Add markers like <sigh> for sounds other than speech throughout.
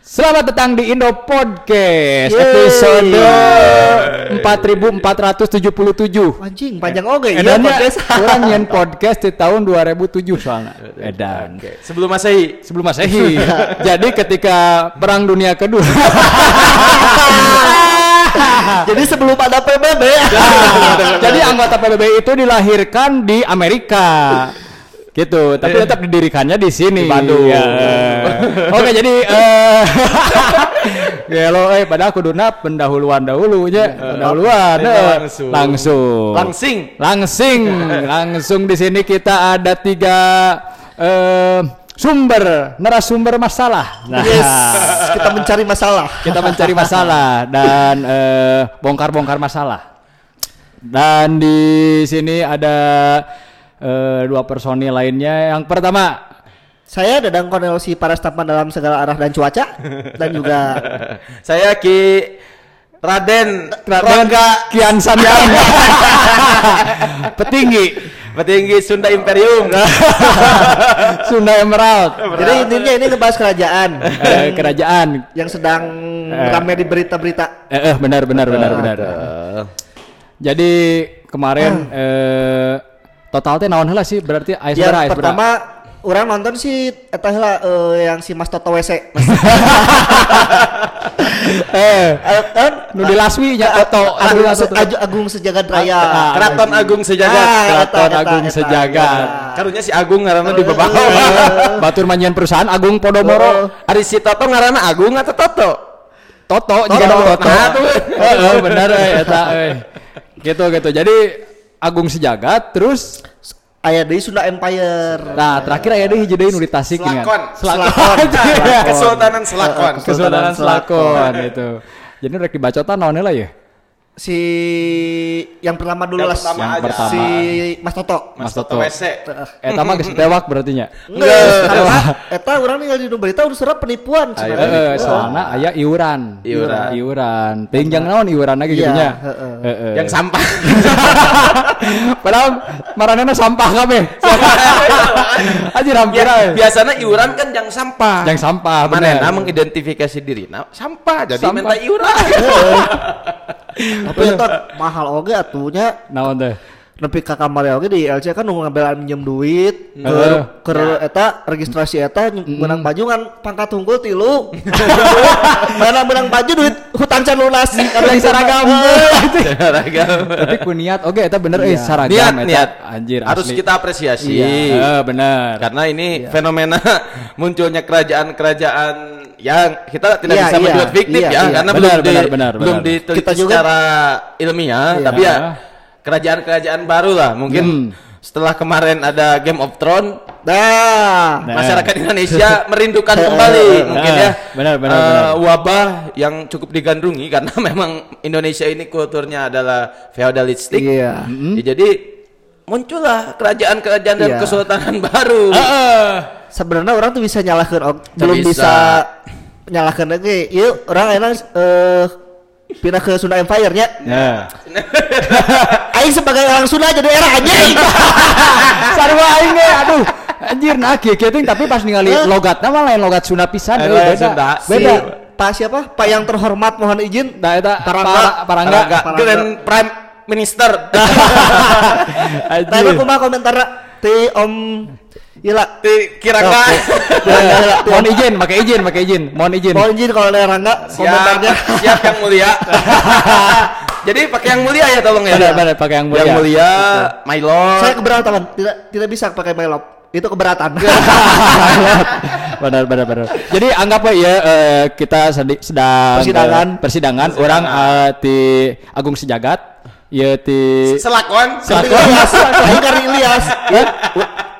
Selamat datang di Indo Podcast Yeay. episode 4477. Anjing, panjang oke ya Edannya podcast. <laughs> orang nyen podcast di tahun 2007 soalnya. Edan. Sebelum Masehi. Sebelum Masehi. <laughs> Jadi ketika Perang Dunia Kedua. <laughs> Jadi sebelum ada PBB. Jadi anggota PBB itu dilahirkan di Amerika. Gitu, tapi tetap didirikannya di sini. Di Bandung. Ya. <laughs> Oke, jadi eh <laughs> ya lo eh pada kuduna pendahuluan dahulunya, pendahuluan Ini eh, langsung. langsung. Langsing. Langsing, <laughs> langsung di sini kita ada tiga eh sumber narasumber masalah. Nah, Yes, kita mencari masalah. kita mencari masalah dan eh, bongkar-bongkar masalah. Dan di sini ada eh, dua personil lainnya. Yang pertama, Saya Dadang Kornel si para stapan dalam segala arah dan cuaca dan juga <laughs> Saya Ki Raden Raden Rongga Kian Samyang, <laughs> petinggi petinggi Sunda Imperium. <laughs> Sunda Emerald, jadi intinya ini ngebahas kerajaan eh, kerajaan. yang sedang ramai di berita-berita. Eh, eh, benar, benar, benar, benar. Jadi kemarin eh, total teh naon heula sih berarti sabaraha, aya sabaraha? pertama orang nonton si eta heula eh, yang si Mas Toto WC. <laughs> eh Eh, kan nu di Laswi nya Toto Agung, Toto. Se- Aju- Agung Sejagat Raya. Ah, Keraton Agung Sejagat. Ah, Keraton Agung Sejagat. Karunya si Agung ngaranna di Eh, bawah. <laughs> Batur manjian perusahaan Agung Podomoro Ari si Toto ngaranna Agung atau Toto? Toto Toto. jika Toto. Nah. Heeh, bener eh, eta euy. Gitu gitu. Agung Sejagat terus Aya di Sunda Empire. nah terakhir aya deui hiji deui nu di Tasik ingat. Selakon. Selakon. <laughs> Kesultanan Selakon. Kesultanan Selakon itu. Jadi rek dibacotan naon heula ya? Si yang pertama dulu lah Yang aja. pertama. si Mas Toto Mas Mas Toto Toto. WC. Eta mah geus tewak berarti nya. <laughs> enggak eta orang tinggal di berita udah serap penipuan sebenarnya Heeh, soalnya aya iuran. Iuran. Iuran. Teuing jang naon iuran lagi gitu Iya, nya. heeh. Heeh. Yang sampah. <laughs> Padahal maranana sampah kabeh. <laughs> Hampir Ya, ae. biasanya iuran kan yang sampah. Yang sampah Mana mengidentifikasi diri. Nah, sampah jadi minta iuran. Tapi eta mahal oge atunya Naon teh? nepi ka kamar oge di LC kan nunggu ngambil minjem duit ke ke eta registrasi eta menang baju kan pangkat unggul tilu <laughs> mana menang baju duit hutang can lunas <laughs> Yang seragam. <laughs> Seragam. Tapi ku niat oke eta bener eh Iya. saragam niat eta. niat Anjir harus asli. kita apresiasi Iya, bener. karena ini fenomena munculnya kerajaan-kerajaan yang kita tidak Iya, bisa iya, menyebut fiktif iya, ya iya. karena Benar, belum di, benar, benar, belum benar. diteliti Kita juga- secara ilmiah Iya. tapi ya kerajaan-kerajaan baru lah mungkin Hmm. setelah kemarin ada Game of Thrones nah Nah. masyarakat Indonesia <laughs> merindukan kembali mungkin ya Benar, benar, eh, benar. wabah yang cukup digandrungi <laughs> karena memang Indonesia ini kulturnya adalah feodalistik iya Ya, jadi muncullah kerajaan-kerajaan dan Iya. kesultanan <laughs> baru. Heeh. sebenarnya orang tuh bisa nyalahkan belum bisa. bisa, nyalahkan lagi yuk orang enak eh pindah ke Sunda Empire nya Ya. <laughs> Aing sebagai orang Sunda jadi era anjing <laughs> Sarwa aing aduh. Anjir nah teh tapi pas ningali Eh. logatna mah lain logat Sunda pisan Eh, beda. Sunda. si Beda. Pak siapa Pak yang terhormat mohon izin Nah eta Parangga. Para- Parangga. Parangga. Prime Minister. <laughs> Tapi kumaha komentar ti Om Ila Di Kirangga. Ya, Mohon izin, pakai izin, pakai izin. Mohon izin. mohon izin kalau ada Rangga komentarnya <laughs> siap yang mulia. <laughs> Jadi pakai yang mulia ya tolong ya. Benar, benar, pakai yang mulia. Yang mulia, my lord. saya keberatan tidak tidak bisa pakai melop itu keberatan <laughs> benar benar benar. Jadi anggap ya eh, kita sedi- sedang Persidangan. eh, persidangan orang eh, di Agung Sejagat ya di Selakon. Ilyas Aing Kari Ilyas ya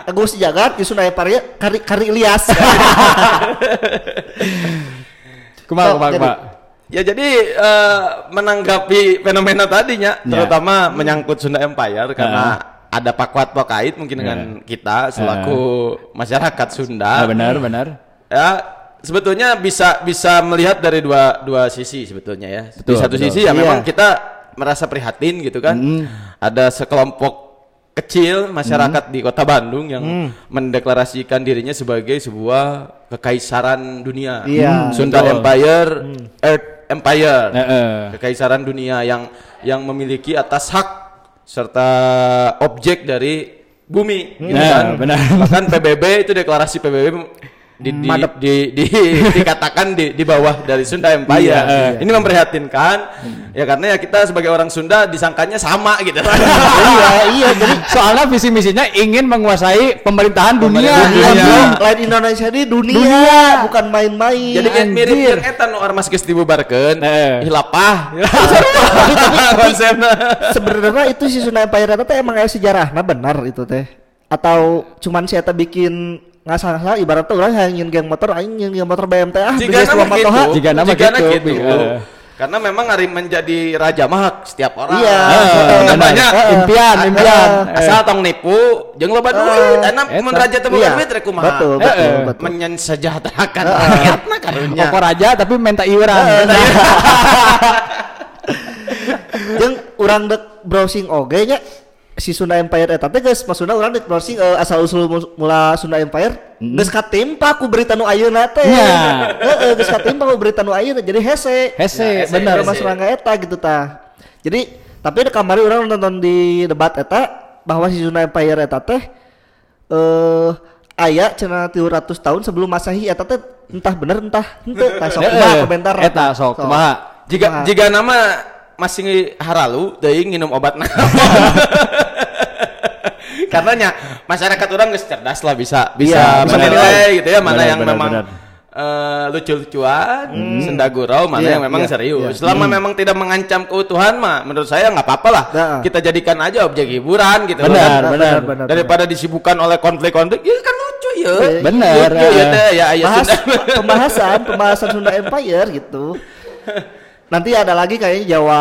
Agus Jagat di Sunda Empire Kari Kari Ilyas kumaha So, kumaha. Ya jadi eh, menanggapi fenomena tadinya, Ya. terutama menyangkut Sunda Empire karena ada pakwat pakait mungkin dengan kita selaku masyarakat Ah, Sunda. benar benar. Ya sebetulnya bisa bisa melihat dari dua dua sisi sebetulnya ya. Di Betul, satu betul. sisi ya Iya. memang kita merasa prihatin gitu kan. Mm. Ada sekelompok kecil masyarakat di kota Bandung yang mendeklarasikan dirinya sebagai sebuah kekaisaran dunia. Iya, Sunda betul. Empire, Earth Empire. Heeh. Kekaisaran dunia yang yang memiliki atas hak serta objek dari bumi gitu Nah, kan. benar. Bahkan PBB itu deklarasi PBB di, di, Madep. di, di- <laughs> dikatakan di, di bawah dari Sunda Empire. Iya, iya. Ini memprihatinkan ya karena ya kita sebagai orang Sunda disangkanya sama gitu. <laughs> iya iya jadi Soalnya visi misinya ingin menguasai pemerintahan dunia. Pemerintahan dunia. Bandung, lain Indonesia ini dunia, Dunia. bukan main-main Jadi kayak mirip Anjir. yang eta nu ormas geus dibubarkeun. Eh. Hilapah. <laughs> sebenarnya itu si Sunda Empire itu teh emang aya sejarahnya benar itu teh atau cuman si eta bikin ngasal-ngasal ibarat tuh orang yang ingin geng motor aing ingin geng motor BMT ah Jika bigas dua nama gitu. Jika nama jika gitu, gitu. iya. Karena memang hari menjadi raja mah setiap orang. Iya. Ah, Heeh. namanya Heeh. impian, impian. Heeh. asal tong nipu jeung loba duit. Enak mun raja teh Iya. boga duit rek kumaha. Betul, Eh, betul, eh. betul. Menyejahterakan rakyatna karunya. Pokok raja tapi minta iuran. <laughs> Jeung urang dek browsing oge nya si Sunda Empire eta teh geus maksudna urang dek browsing eh, asal usul mula Sunda Empire geus katimpa ku berita nu ayeuna teh. Iya. Heeh, geus katimpa ku berita nu ayeuna jadi hese. Hese, bener. hese. Mas Rangga eta gitu ta. Jadi tapi kamari orang nonton di debat eta bahwa si Sunda Empire eta teh eh aya cenah 300 tahun sebelum Masehi eta teh entah bener entah henteu tah sok kumaha komentar. Eta sok kumaha. Jika jika nama masih haralu teuing nginum obat naon. <laughs> Karenanya masyarakat orang geus cerdas lah bisa bisa Iya, bisa menilai gitu ya mana Benar, yang benar, memang benar. eh, lucu-lucuan, senda gurau, mana Iya, yang memang iya, serius. iya. Selama memang tidak mengancam keutuhan mah menurut saya nggak apa-apa lah. Nah. Kita jadikan aja objek hiburan gitu Benar, kan. benar. Daripada disibukkan oleh konflik-konflik, ya kan lucu ya. Iya, Bener. Lucu ya teh ya ya Bahas, pembahasan pembahasan Sunda Empire gitu. <laughs> Nanti ada lagi kayaknya Jawa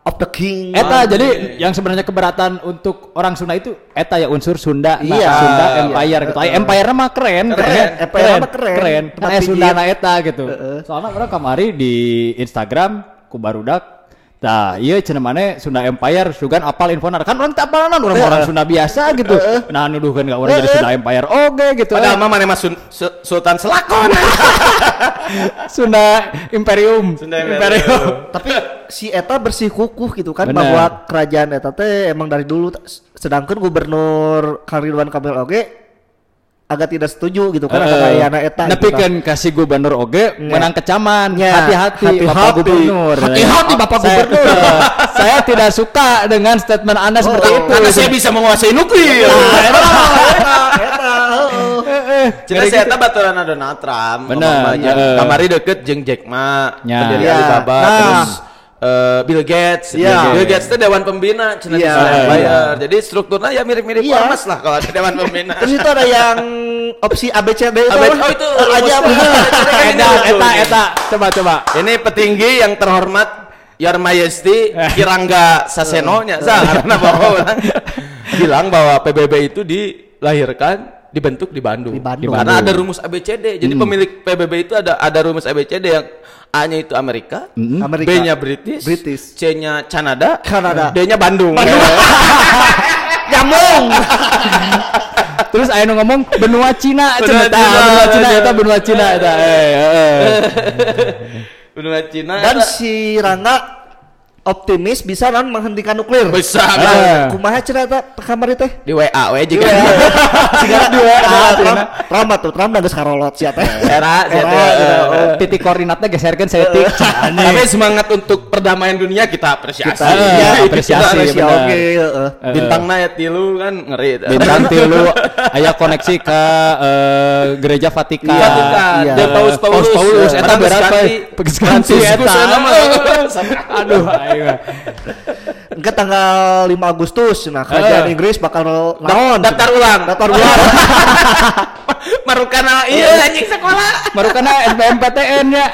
of the King. Eta Ah, jadi yang sebenarnya keberatan untuk orang Sunda itu eta ya unsur Sunda, nah, Iya. Sunda Iya. Empire gitu. Ay, Empire mah keren, Keren. keren, Empire mah keren. keren. Nah, Sunda na eta gitu. Soalnya orang kamari di Instagram ku barudak Nah, iya cenah mana Sunda Empire sugan apal infona kan orang tak apalanan orang orang Sunda biasa gitu. Nah, nuduhkeun ka orang jadi Sunda Empire oge gitu. Padahal mah mana mah Sun- Su- Sultan Selakon. <laughs> Sunda Imperium. Sunda Imperium. Tapi si Eta bersih kukuh gitu kan Bener. bahwa kerajaan Eta teh emang dari dulu sedangkan gubernur Ridwan Kamil oge agak tidak setuju gitu kan akan ayana Eta Tapi gitu, kan kasih gubernur oge menang kecaman. Ya, Hati-hati Bapak. Gubernur. Hati-hati, Bapak Saya- Gubernur. saya <laughs> tidak suka dengan statement Anda seperti itu. Karena saya bisa menguasai nuklir. Eta, Eta, heeh. Cina saya eta baturan Donald Trump. Bener, heeh. kamari deket jeung Jack Ma, Ya. pendiri Ya. Alibaba, Nah. terus eh, Bill Gates. Ya. Bill Gates itu dewan pembina Cina Ya. bisa bayar. Jadi strukturnya ya mirip-mirip Iya. ormas lah kalau ada dewan pembina. Terus itu ada yang opsi ABCD itu apa? oh itu Eh, aja apa? Eta, <laughs> eta, eta. Coba, coba. Ini petinggi yang terhormat Your Majesty Kirangga Saseno nya sah <laughs> karena bahwa bilang bahwa PBB itu dilahirkan dibentuk di Bandung. Di Bandung. Karena ada rumus ABCD. Jadi pemilik PBB itu ada ada rumus ABCD yang A-nya itu Amerika, Amerika. B-nya British, British. C-nya Kanada, Kanada. D-nya Bandung. <laughs> Nyambung. <laughs> Terus nu ngomong benua Cina, Benua. Tah, Cina, benua Cina aja. eta benua Cina eta. <laughs> Eh, eh. Benua Cina. Dan si Rangga optimis bisa non menghentikan nuklir. bisa Ah. bisa. Kumaha cenah eta kamar teh? di WA we juga. Sigara <laughs> dua. Trump, Trump atuh Trump geus karolot sia teh. Era, era, gitu. era. Oh, titik koordinatnya geserkeun setik. <laughs> Tapi semangat untuk perdamaian dunia kita apresiasi. Kita apresiasi, oke. heeh. Bintangna ya tilu kan ngeri. Bintang tilu <laughs> aya koneksi ke eh, gereja Vatikan. Iya, Vatikan. Iya. Dan Paus Paulus. Paus Paulus eta geus we. ganti. Aduh, mah. Engke tanggal 5 Agustus nah kerajaan Eh. Inggris bakal naon? Daftar ulang. Daftar ulang. <laughs> Marukana iya anjing sekolah. Marukana SBMPTN nya.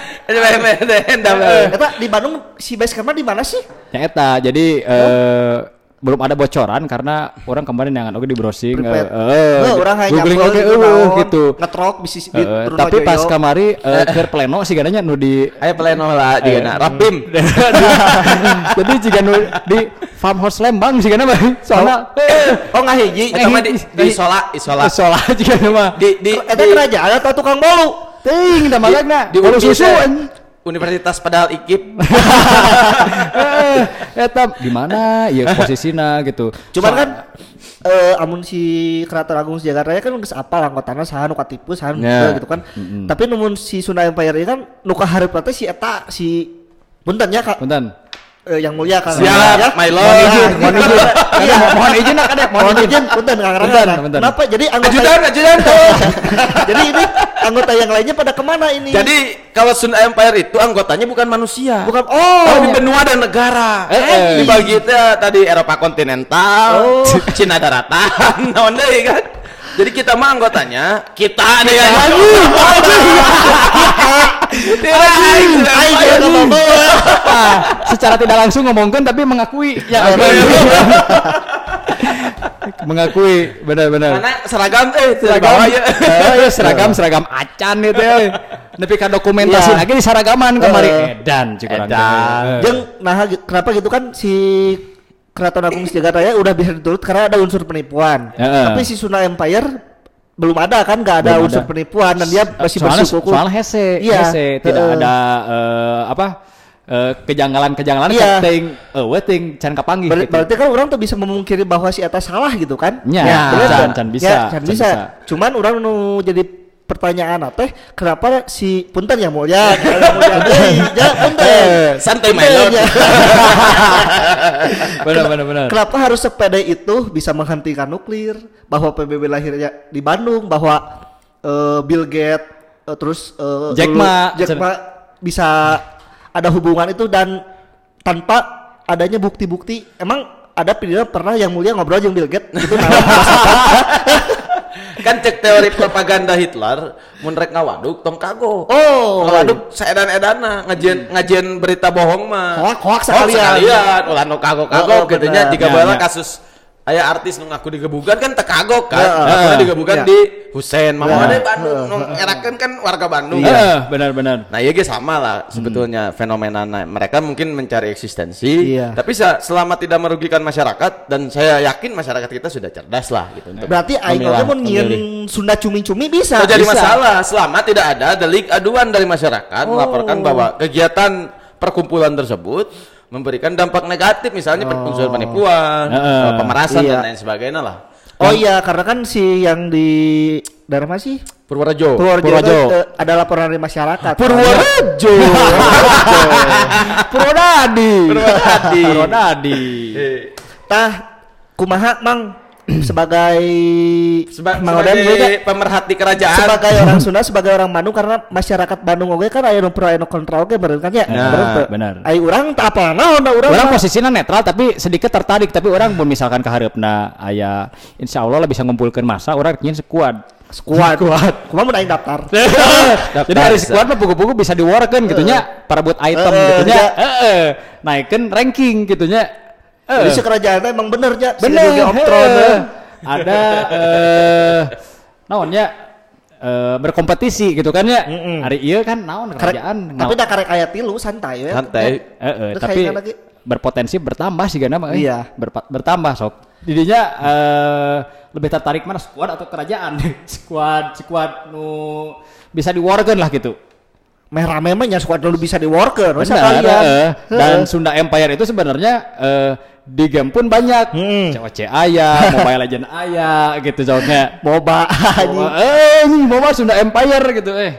Daftar. Eta di Bandung si base camp di mana sih? Ya eta, jadi eh belum ada bocoran karena orang kemarin yang oke di browsing Prepare. eh, eh, Heuh, orang hanya googling oke gitu, eueuh, naon, gitu. ngetrok bisi di Eh, tapi pas Joyo. kamari <laughs> eh, ke pleno sih katanya nu di Ayo pleno lah Eh, di na rapim. <laughs> jadi jika nu di farmhouse Lembang sih karena soalnya oh nggak hiji Eta mah di di- di isola isola. soalnya jika mah Di di di- kerajaan atau tukang bolu ting da malagna di kalau UNI susu. Universitas Padahal Ikip. <laughs> Eh, eta di mana ya posisina gitu Cuman So- kan eh amun si Keraton Agung Sejagat Raya kan geus apal anggotana saha nu katipu saha nu Ya. gitu kan. Tapi namun si Sunda Empire ini kan nu kaharep teh si eta si punten ya Kak. Punten. Eh, yang mulia Kang. Siap, Ya. my lord. Mohon izin, mohon izin. Iya, mohon izin nak ada mohon izin punten Kang Rangga. Kenapa? Jadi anggota Ajudan, ajudan. <laughs> Jadi ini anggota yang lainnya pada ke mana ini? Jadi kalau Sunda Empire itu anggotanya bukan manusia. bukan oh. Tapi benua dan negara. Eh, eh. Dibagi itu tadi Eropa kontinental, Cina daratan, <laughs> naon deui kan. Jadi kita mah anggotanya, kita deh yang juga secara tidak langsung ngomongkan tapi mengakui. Ya <laughs> mengakui benar-benar. Karena seragam eh seragam. seragam. Ya. Eh, ya, seragam seragam acan itu ya tapi kan dokumentasi Iya. lagi di seragaman kemarin Eh. edan teh. Edan. Jeung nah kenapa gitu kan si Keraton Agung Sejagat Raya udah bisa diturut karena ada unsur penipuan. Heeh. Tapi si Sunda Empire belum ada kan nggak ada Belum unsur ada. penipuan dan dia masih soalnya, bersuku. soalnya hese, Iya, hese tidak heeh. ada eh, apa eh, kejanggalan-kejanggalan Iya. keting eh weting can kapanggih Ber- gitu. berarti kan orang tuh bisa memungkiri bahwa si Eta salah gitu kan? Ya, bener can- kan? can bisa, Ya, can can bisa. bisa. Cuman orang nu jadi pertanyaan teh kenapa si punten yang mulia deui, ya <laughs> punten Santai my Punten, lord. ya. <laughs> benar benar benar. Kenapa harus sepeda itu bisa menghentikan nuklir? Bahwa PBB lahirnya di Bandung, bahwa eh, Bill Gates eh, terus eh, Jack Ma. Jack Ma bisa ada hubungan itu dan tanpa adanya bukti-bukti. Emang ada video pernah yang mulia ngobrol dengan Bill Gates gitu nah, <laughs> kan cek teori propaganda Hitler mun rek ngawaduk tong kago Oh, ngawaduk saedan-edana ngajian ngajian berita bohong mah hoak Hoak sekalian. ulah nu kago-kago Oh, oh, gitu bener. jika Ya, baheula ya. kasus aya artis nu ngaku digebugan kan teu kagok kan Ya, ngaku ya. digebugan Ya. di Husein Ya. ada Bandung nu ngerakeun kan warga Bandung Eh, benar benar. Nah, iya ge sama lah sebetulnya fenomena nah, mereka mungkin mencari eksistensi, Iya. tapi selama tidak merugikan masyarakat dan saya yakin masyarakat kita sudah cerdas lah gitu untuk berarti aing ngieun memilih. Sunda cumi-cumi bisa. Tidak jadi bisa. masalah selama tidak ada delik aduan dari masyarakat melaporkan bahwa kegiatan perkumpulan tersebut memberikan dampak negatif misalnya per- unsur penipuan, eh, pemerasan Iya. dan lain sebagainya lah. Oh iya, karena kan si yang di daerah mana sih? Purworejo. Purworejo, Purworejo. itu, eh, ada laporan dari masyarakat. Purworejo. <laughs> Purwodadi. Purwodadi. Purwodadi. Tah, kumaha mang <clears throat> sebagai Seba- Mang Oden, sebagai pemerhati kerajaan. sebagai orang <laughs> Sunda sebagai orang Bandung karena masyarakat Bandung oge kan aya pro aya kontra oge bener kan ya? Nah, Bener. Ai urang teu apa naon da urang. Orang mah. posisinya netral tapi sedikit tertarik tapi orang pun misalkan ke harapna aya insya Allah lah bisa ngumpulkan masa orang ingin sekuat Kuat. <laughs> Kuat. Kumaha mun aing daftar? <laughs> jadi sekuat mah buku-buku bisa diwarkan gitunya para buat item gitunya ya. Naikkan ranking gitunya Jadi Eh, si kerajaan emang bener ya. si bener Game of Thrones, heeh. eh. ada eh naonnya eh, berkompetisi gitu kan ya Mm-mm. hari iya kan naon Karek- kerajaan Tapi da karek aya tilu santai we. Santai. Eh, eh, Terus tapi lagi. berpotensi bertambah sih gana mah. eh. Iya. Berpa- bertambah sok. Didinya eh, lebih tertarik mana squad atau kerajaan? <laughs> squad squad nu bisa diwarkan lah gitu. Meh rame mah nya squad dulu bisa di worker. Masa Benar, eh. Dan Sunda Empire itu sebenarnya eh, di game pun banyak. Hmm. COC aya, Mobile Legend aya gitu jawabnya. Moba anjing. Moba, eh ini Moba Sunda Empire gitu eh.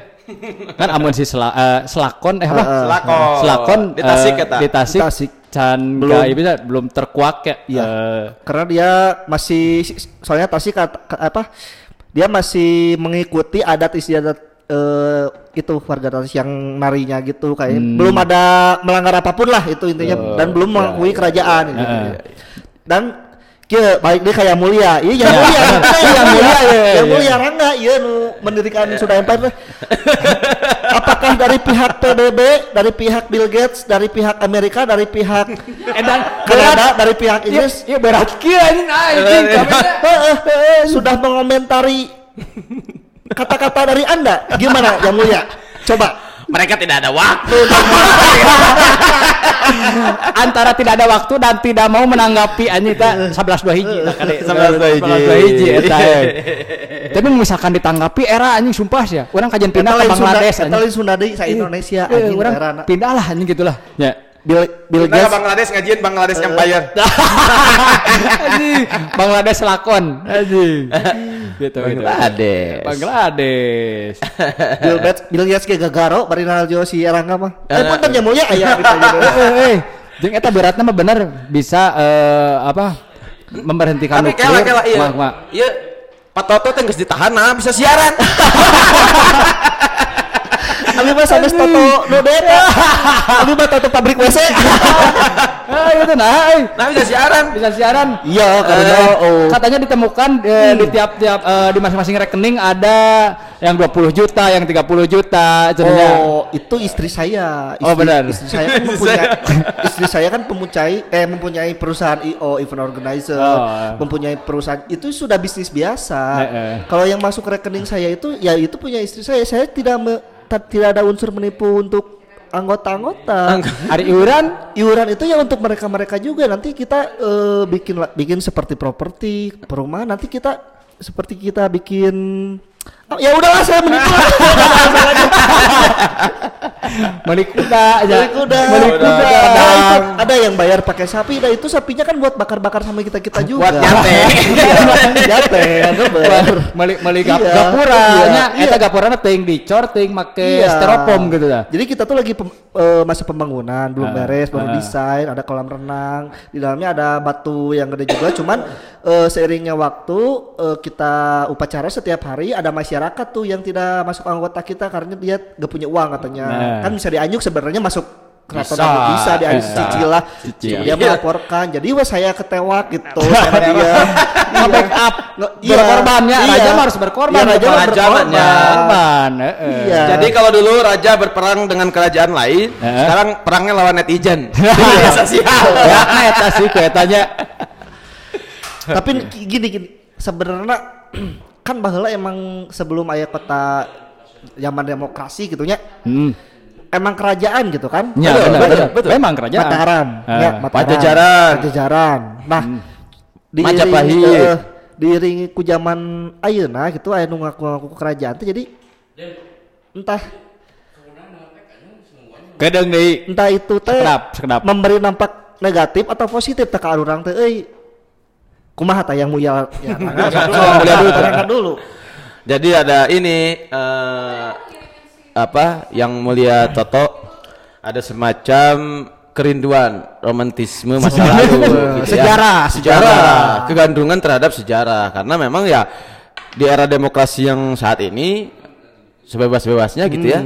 kan amun si sela, eh, selakon eh apa? Heeh. Selakon. Selakon Di Tasik eta. Di Tasik. Di Tasik. Can Belum. belum bisa belum terkuak ya. Iya. Eh, Karena dia masih soalnya Tasik kata- apa? Dia masih mengikuti adat istiadat eh, itu warga Tasik yang narinya gitu kayak Hmm. belum ada melanggar apa pun lah itu intinya Oh, dan belum iya, mengakui iya, kerajaan iya. gitu. Heeh. Dan kia baik dia kayak mulia. Iya yang Iya. mulia. <laughs> Iya, yang mulia, iya, Yang iya. mulia Rangga iya nu mendirikan Sunda Empire. Apakah dari pihak PBB, dari pihak Bill Gates, dari pihak Amerika, dari pihak Edan Kanada, dari pihak Iya, Inggris iya berat kieu anjing anjing eh, eh, eh, sudah mengomentari kata-kata dari Anda. Gimana yang mulia? Coba. Mereka tidak ada waktu. <laughs> antara tidak ada waktu dan tidak mau menanggapi anjing teh 11 dua hiji nah kali 11 dua hiji. 11 dua hiji eta eh. <laughs> tapi misalkan ditanggapi era anjing sumpah sih ya orang kajian pindah ke Eta Bangladesh eta anjing lain Sunda deui sa Indonesia Eh, anjing orang daerahna. pindah lah anjing gitulah ya Bill Bill Gates Bangladesh ngajian Bangladesh Empire. <laughs> anjing Bangladesh lakon anjing gitu gitu Bangladesh. Bangladesh <laughs> Bill Gates Bill Gates ge gagaro bari naljo si Erangga mah. Eh punten ya mulia aya gitu. <laughs> eh jeung eta beratna mah bener bisa eh, apa memberhentikan Tapi kela kela iya. Mak, mak. Iya. Pak Toto teh geus ditahan nah bisa siaran. <laughs> Abi mah sanes toto nu. <laughs> Abi mah toto pabrik WC. <laughs> ah gitu nah eh. Nah bisa siaran. bisa siaran Iya karena Eh, oh. katanya ditemukan eh, di tiap-tiap eh, di masing-masing rekening ada yang 20 juta, yang 30 juta, cenanya. Oh, itu istri saya. Istri, Oh, benar. Istri saya kan <laughs> mempunyai istri saya kan mempunyai eh mempunyai perusahaan IO event organizer, Oh. mempunyai perusahaan itu sudah bisnis biasa. Eh, eh. Kalau yang masuk rekening saya itu ya itu punya istri saya. Saya tidak me- tidak ada unsur menipu untuk anggota-anggota. <laughs> Hari iuran Iuran itu ya untuk mereka-mereka juga. Nanti kita eh, bikin bikin seperti properti perumahan. Nanti kita seperti kita bikin ya udahlah saya menipu. beli kuda aja. Beli kuda. Beli Kuda. Ada, ada yang bayar pakai sapi, nah itu sapinya kan buat bakar-bakar sama kita kita juga. <laughs> Buat nyate. nyate, bener. Meli meli gap, Iya, gapura iya, iya. eta gapurana teuing dicor teuing make Iya. styrofoam gitu dah. Jadi kita tuh lagi pem- eh, masa pembangunan, belum Ah, beres, baru ah. desain, ada kolam renang, di dalamnya ada batu yang gede juga. Cuman eh, seiringnya waktu eh, kita upacara setiap hari ada masyarakat tuh yang tidak masuk anggota kita karena dia gak punya uang katanya. Nah. Kan bisa dianyuk sebenarnya masuk keraton Bisa, bisa dianyuk bisa. cicil lah. Cicil. Dia melaporkan. Jadi wah saya ketewak gitu <laughs> sama dia. Nge-backup. Iya. Berkorban ya, Iya. raja harus berkorban. Iya, raja Raja berkorban. Berkorban, heeh. Iya. Jadi kalau dulu raja berperang dengan kerajaan lain, Eh. sekarang perangnya lawan netizen. Media sosial. Ya, eta sih tapi gini gini sebenarnya <clears throat> kan bahwa emang sebelum ayah kota zaman demokrasi gitu nya Hmm. emang kerajaan gitu kan Ya, Betul, benar, betul, benar. betul. Memang kerajaan. Mataram Ah. ya Mataram Pajajaran. Pajajaran nah diiringi- Majapahit. eh, diiringi ku zaman ayeuna gitu aya nu ngaku-ngaku kerajaan tuh jadi entah Kadang deui. entah itu teh Sekedap, sekedap. memberi nampak negatif atau positif teh ka urang teh euy kumaha tah yang mulia? Ya <laughs> dulu, Jadi ada ini eh, apa yang mulia Toto ada semacam kerinduan romantisme masa lalu gitu ya. <laughs> Sejarah, sejarah. Kegandrungan terhadap sejarah. Karena memang ya di era demokrasi yang saat ini sebebas-bebasnya gitu ya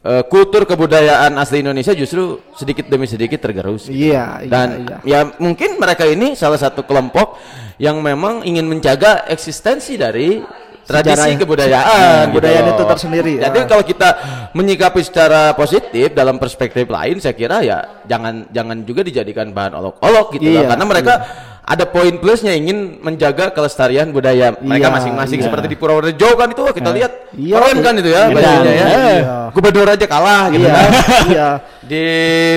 eh, kultur kebudayaan asli Indonesia justru sedikit demi sedikit tergerus Iya, iya, dan iya. ya mungkin mereka ini salah satu kelompok yang memang ingin menjaga eksistensi dari tradisi Sejarah- kebudayaan gitu Kebudayaan loh. itu tersendiri, Jadi ya. kalau kita menyikapi secara positif dalam perspektif lain saya kira ya jangan jangan juga dijadikan bahan olok-olok gitu loh Iya, karena mereka ada poin plusnya ingin menjaga kelestarian budaya mereka Iya, masing-masing iya. seperti di Purworejo kan itu kita lihat Iya. keren kan itu ya Iya, bajunya ya. iya. Gubernur aja kalah gitu Iya, kan. <laughs> iya. <laughs> Di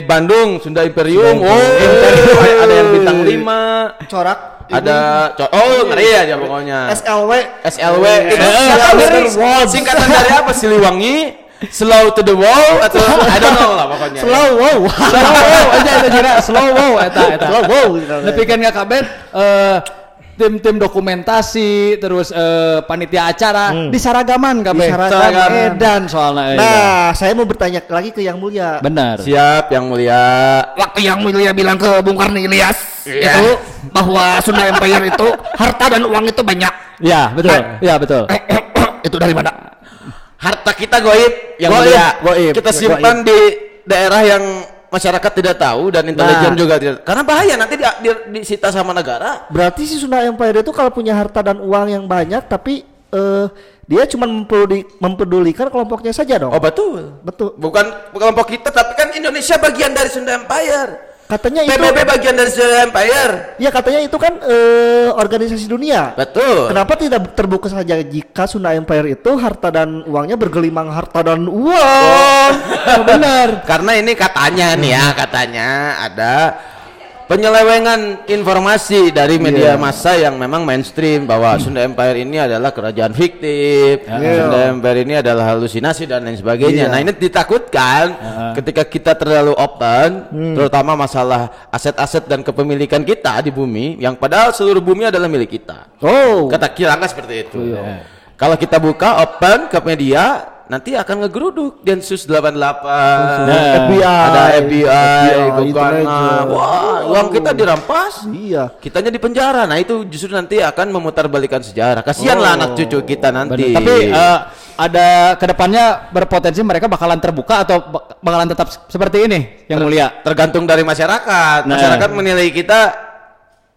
Bandung Sunda Imperium, Sunda oh Imperium. <laughs> ada yang bintang 5 Corak ada co- oh ngeri ya dia pokoknya SLW SLW Eh, itu eh, ngeri? Walls. singkatan dari apa Siliwangi slow to the wall atau I don't know lah pokoknya. Slow wow. Slow wow. Aja eta jira slow wow eta eta. slow wow Nepikeun ka kabeh eh tim-tim dokumentasi terus eh, panitia acara disaragaman kabeh. Disaragaman. Edan soalnya eh, nah saya mau bertanya lagi ke yang mulia. Benar. siap yang mulia. Waktu yang mulia bilang ke Bung Karni Ilyas itu bahwa Sunda Empire itu harta dan uang itu banyak. Ya, betul. Ya, betul. itu dari mana harta kita goib yang Goib, mulia goib, kita goib. simpan di daerah yang masyarakat tidak tahu dan intelijen Nah. juga tidak karena bahaya nanti di, di, disita sama negara berarti si Sunda Empire itu kalau punya harta dan uang yang banyak tapi eh dia cuma mempeduli- mempedulikan kelompoknya saja dong. Oh betul. Betul. Bukan kelompok kita tapi kan Indonesia bagian dari Sunda Empire. Katanya itu PBB bagian dari Sunda Empire. Ya katanya itu kan eh, organisasi dunia. Betul. Kenapa tidak terbuka saja jika Sunda Empire itu harta dan uangnya bergelimang harta dan uang? Benar. <laughs> Karena ini katanya nih ya, katanya ada penyelewengan informasi dari media massa yang memang mainstream bahwa Sunda Empire ini adalah kerajaan fiktif, Sunda Empire ini adalah halusinasi dan lain sebagainya. Iya. Nah, ini ditakutkan ketika kita terlalu open, terutama masalah aset-aset dan kepemilikan kita di bumi yang padahal seluruh bumi adalah milik kita. Oh. Kata Kiranga seperti itu. Kalau kita buka open ke media nanti akan ngegeruduk Densus 88. FBI. Ada FBI, FBI, intelijen. Wah, uang kita dirampas. Iya. Kitanya di penjara. Nah, itu justru nanti akan memutarbalikan sejarah. Kasihanlah anak cucu kita nanti. Benar. Tapi eh, ada ke depannya berpotensi mereka bakalan terbuka atau bak- bakalan tetap seperti ini yang mulia. tergantung dari masyarakat. Nah. Masyarakat menilai kita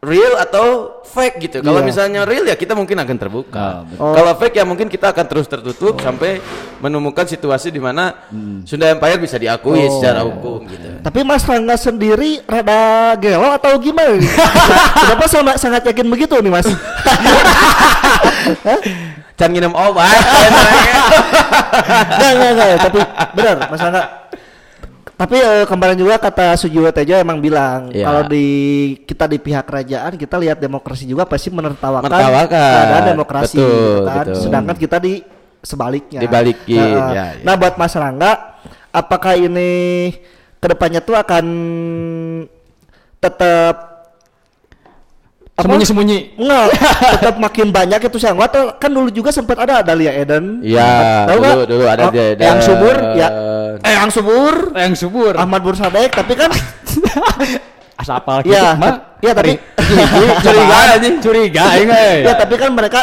real atau fake gitu. Kalau Iya. misalnya real ya kita mungkin akan terbuka. Nah, betul. Oh. Kalau fake ya mungkin kita akan terus tertutup sampai menemukan situasi di mana Sunda Empire bisa diakui Oh. secara hukum gitu. Tapi Mas Rangga sendiri rada gelo atau gimana? <laughs> Kenapa sangat sangat yakin begitu nih Mas? Can nginum obat. Enggak, enggak, enggak ya. Tapi benar Mas Rangga. Tapi eh, kemarin juga kata Sujiwo Tejo emang bilang Iya. kalau di kita di pihak kerajaan kita lihat demokrasi juga pasti menertawakan Menertawakan. keadaan demokrasi Betul, gitu kan. betul. Sedangkan kita di sebaliknya. Dibalikin, Nah, ya, ya. Nah, buat Mas Rangga, apakah ini ke depannya tuh akan tetap? Sembunyi-sembunyi. Enggak, <laughs> tetap makin banyak itu sih anggota kan dulu juga sempat ada Dahlia Eden. Iya, Tahu dulu nggak? dulu ada Oh, dia. Yang subur ya. Eh, yang subur Yang subur. Ahmad Bursadek tapi kan <laughs> Asa apal gitu. ya, mah. ya tapi curiga anjing. <laughs> Curiga ya tapi kan mereka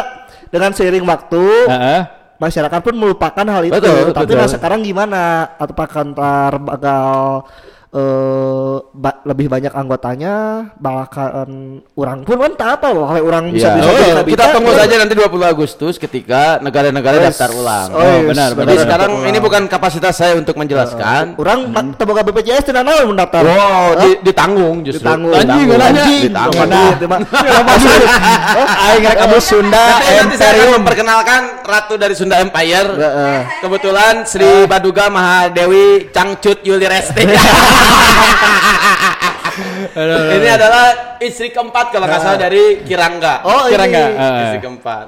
dengan seiring waktu Heeh. masyarakat pun melupakan hal itu. Betul, tapi betul. nah sekarang gimana? Apakah ntar bakal eh ba- lebih banyak anggotanya bahkan orang pun kan tak apa loh kalau orang bisa Iya. bisa Oh, kita tunggu saja nanti 20 Agustus ketika negara-negara Yes. daftar ulang. Oh, Oh, yes, benar, Jadi benar. sekarang ini bukan kapasitas saya untuk menjelaskan. orang hmm. terbuka BPJS tidak naon mendaftar Wow, di- ditanggung justru. ditanggung Anjing, nanya. Ditanggung. <laughs> Aing rek kamu Sunda Nanti, saya akan memperkenalkan ratu dari Sunda Empire. Kebetulan Sri Baduga Mahadewi Cangcut Yuli Resti. <laughs> Ini adalah istri keempat kalau nggak salah dari Kirangga. Oh, Kira ini. nggak? Heeh. Istri keempat.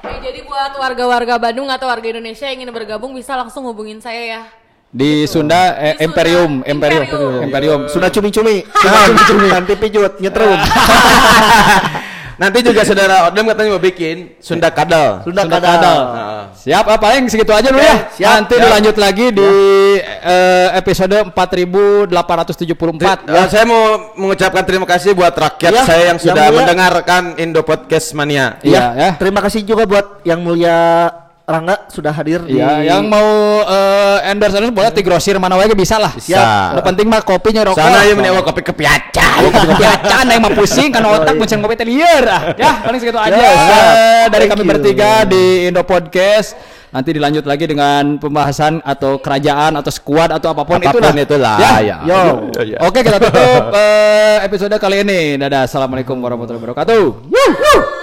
Oke, jadi buat warga-warga Bandung atau warga Indonesia yang ingin bergabung bisa langsung hubungin saya ya. Di Sunda eh, Di Sunda. Imperium, Imperium, Imperium. Imperium. sudah cumi-cumi cumi-cumi nanti pijut nyetrum <laughs> Nanti juga saudara Odem katanya mau bikin Sunda Kadal. Sunda Sunda kadal kadal. Heeh. Siap apa yang segitu aja dulu ya. siap, Nanti siap. dilanjut lagi di eh, episode 4874 Ya, saya mau mengucapkan terima kasih buat rakyat Ya, saya yang yang sudah mulia. mendengarkan Indo Podcast Mania. Iya, ya. terima kasih juga buat yang mulia Rangga sudah hadir di Iya, yang mau eh, endorse endorse boleh di grosir mana wae bisa lah. Bisa. Yang penting mah kopinya rokok. Sana ya menewa kopi kepiacan. Ayo kopi acan yang mah pusing kan otak muncul kopi teh lieur ah. Ya, paling segitu aja. Ya, siap. Eh, dari kami you. bertiga di Indo Podcast. Nanti dilanjut lagi dengan pembahasan atau kerajaan atau squad atau apa pun, Apa pun itulah, Ya. ya. Yo. Ya, ya. Oke, kita tutup eh, episode kali ini. Dadah. Assalamualaikum warahmatullahi wabarakatuh. Wuh, wuh.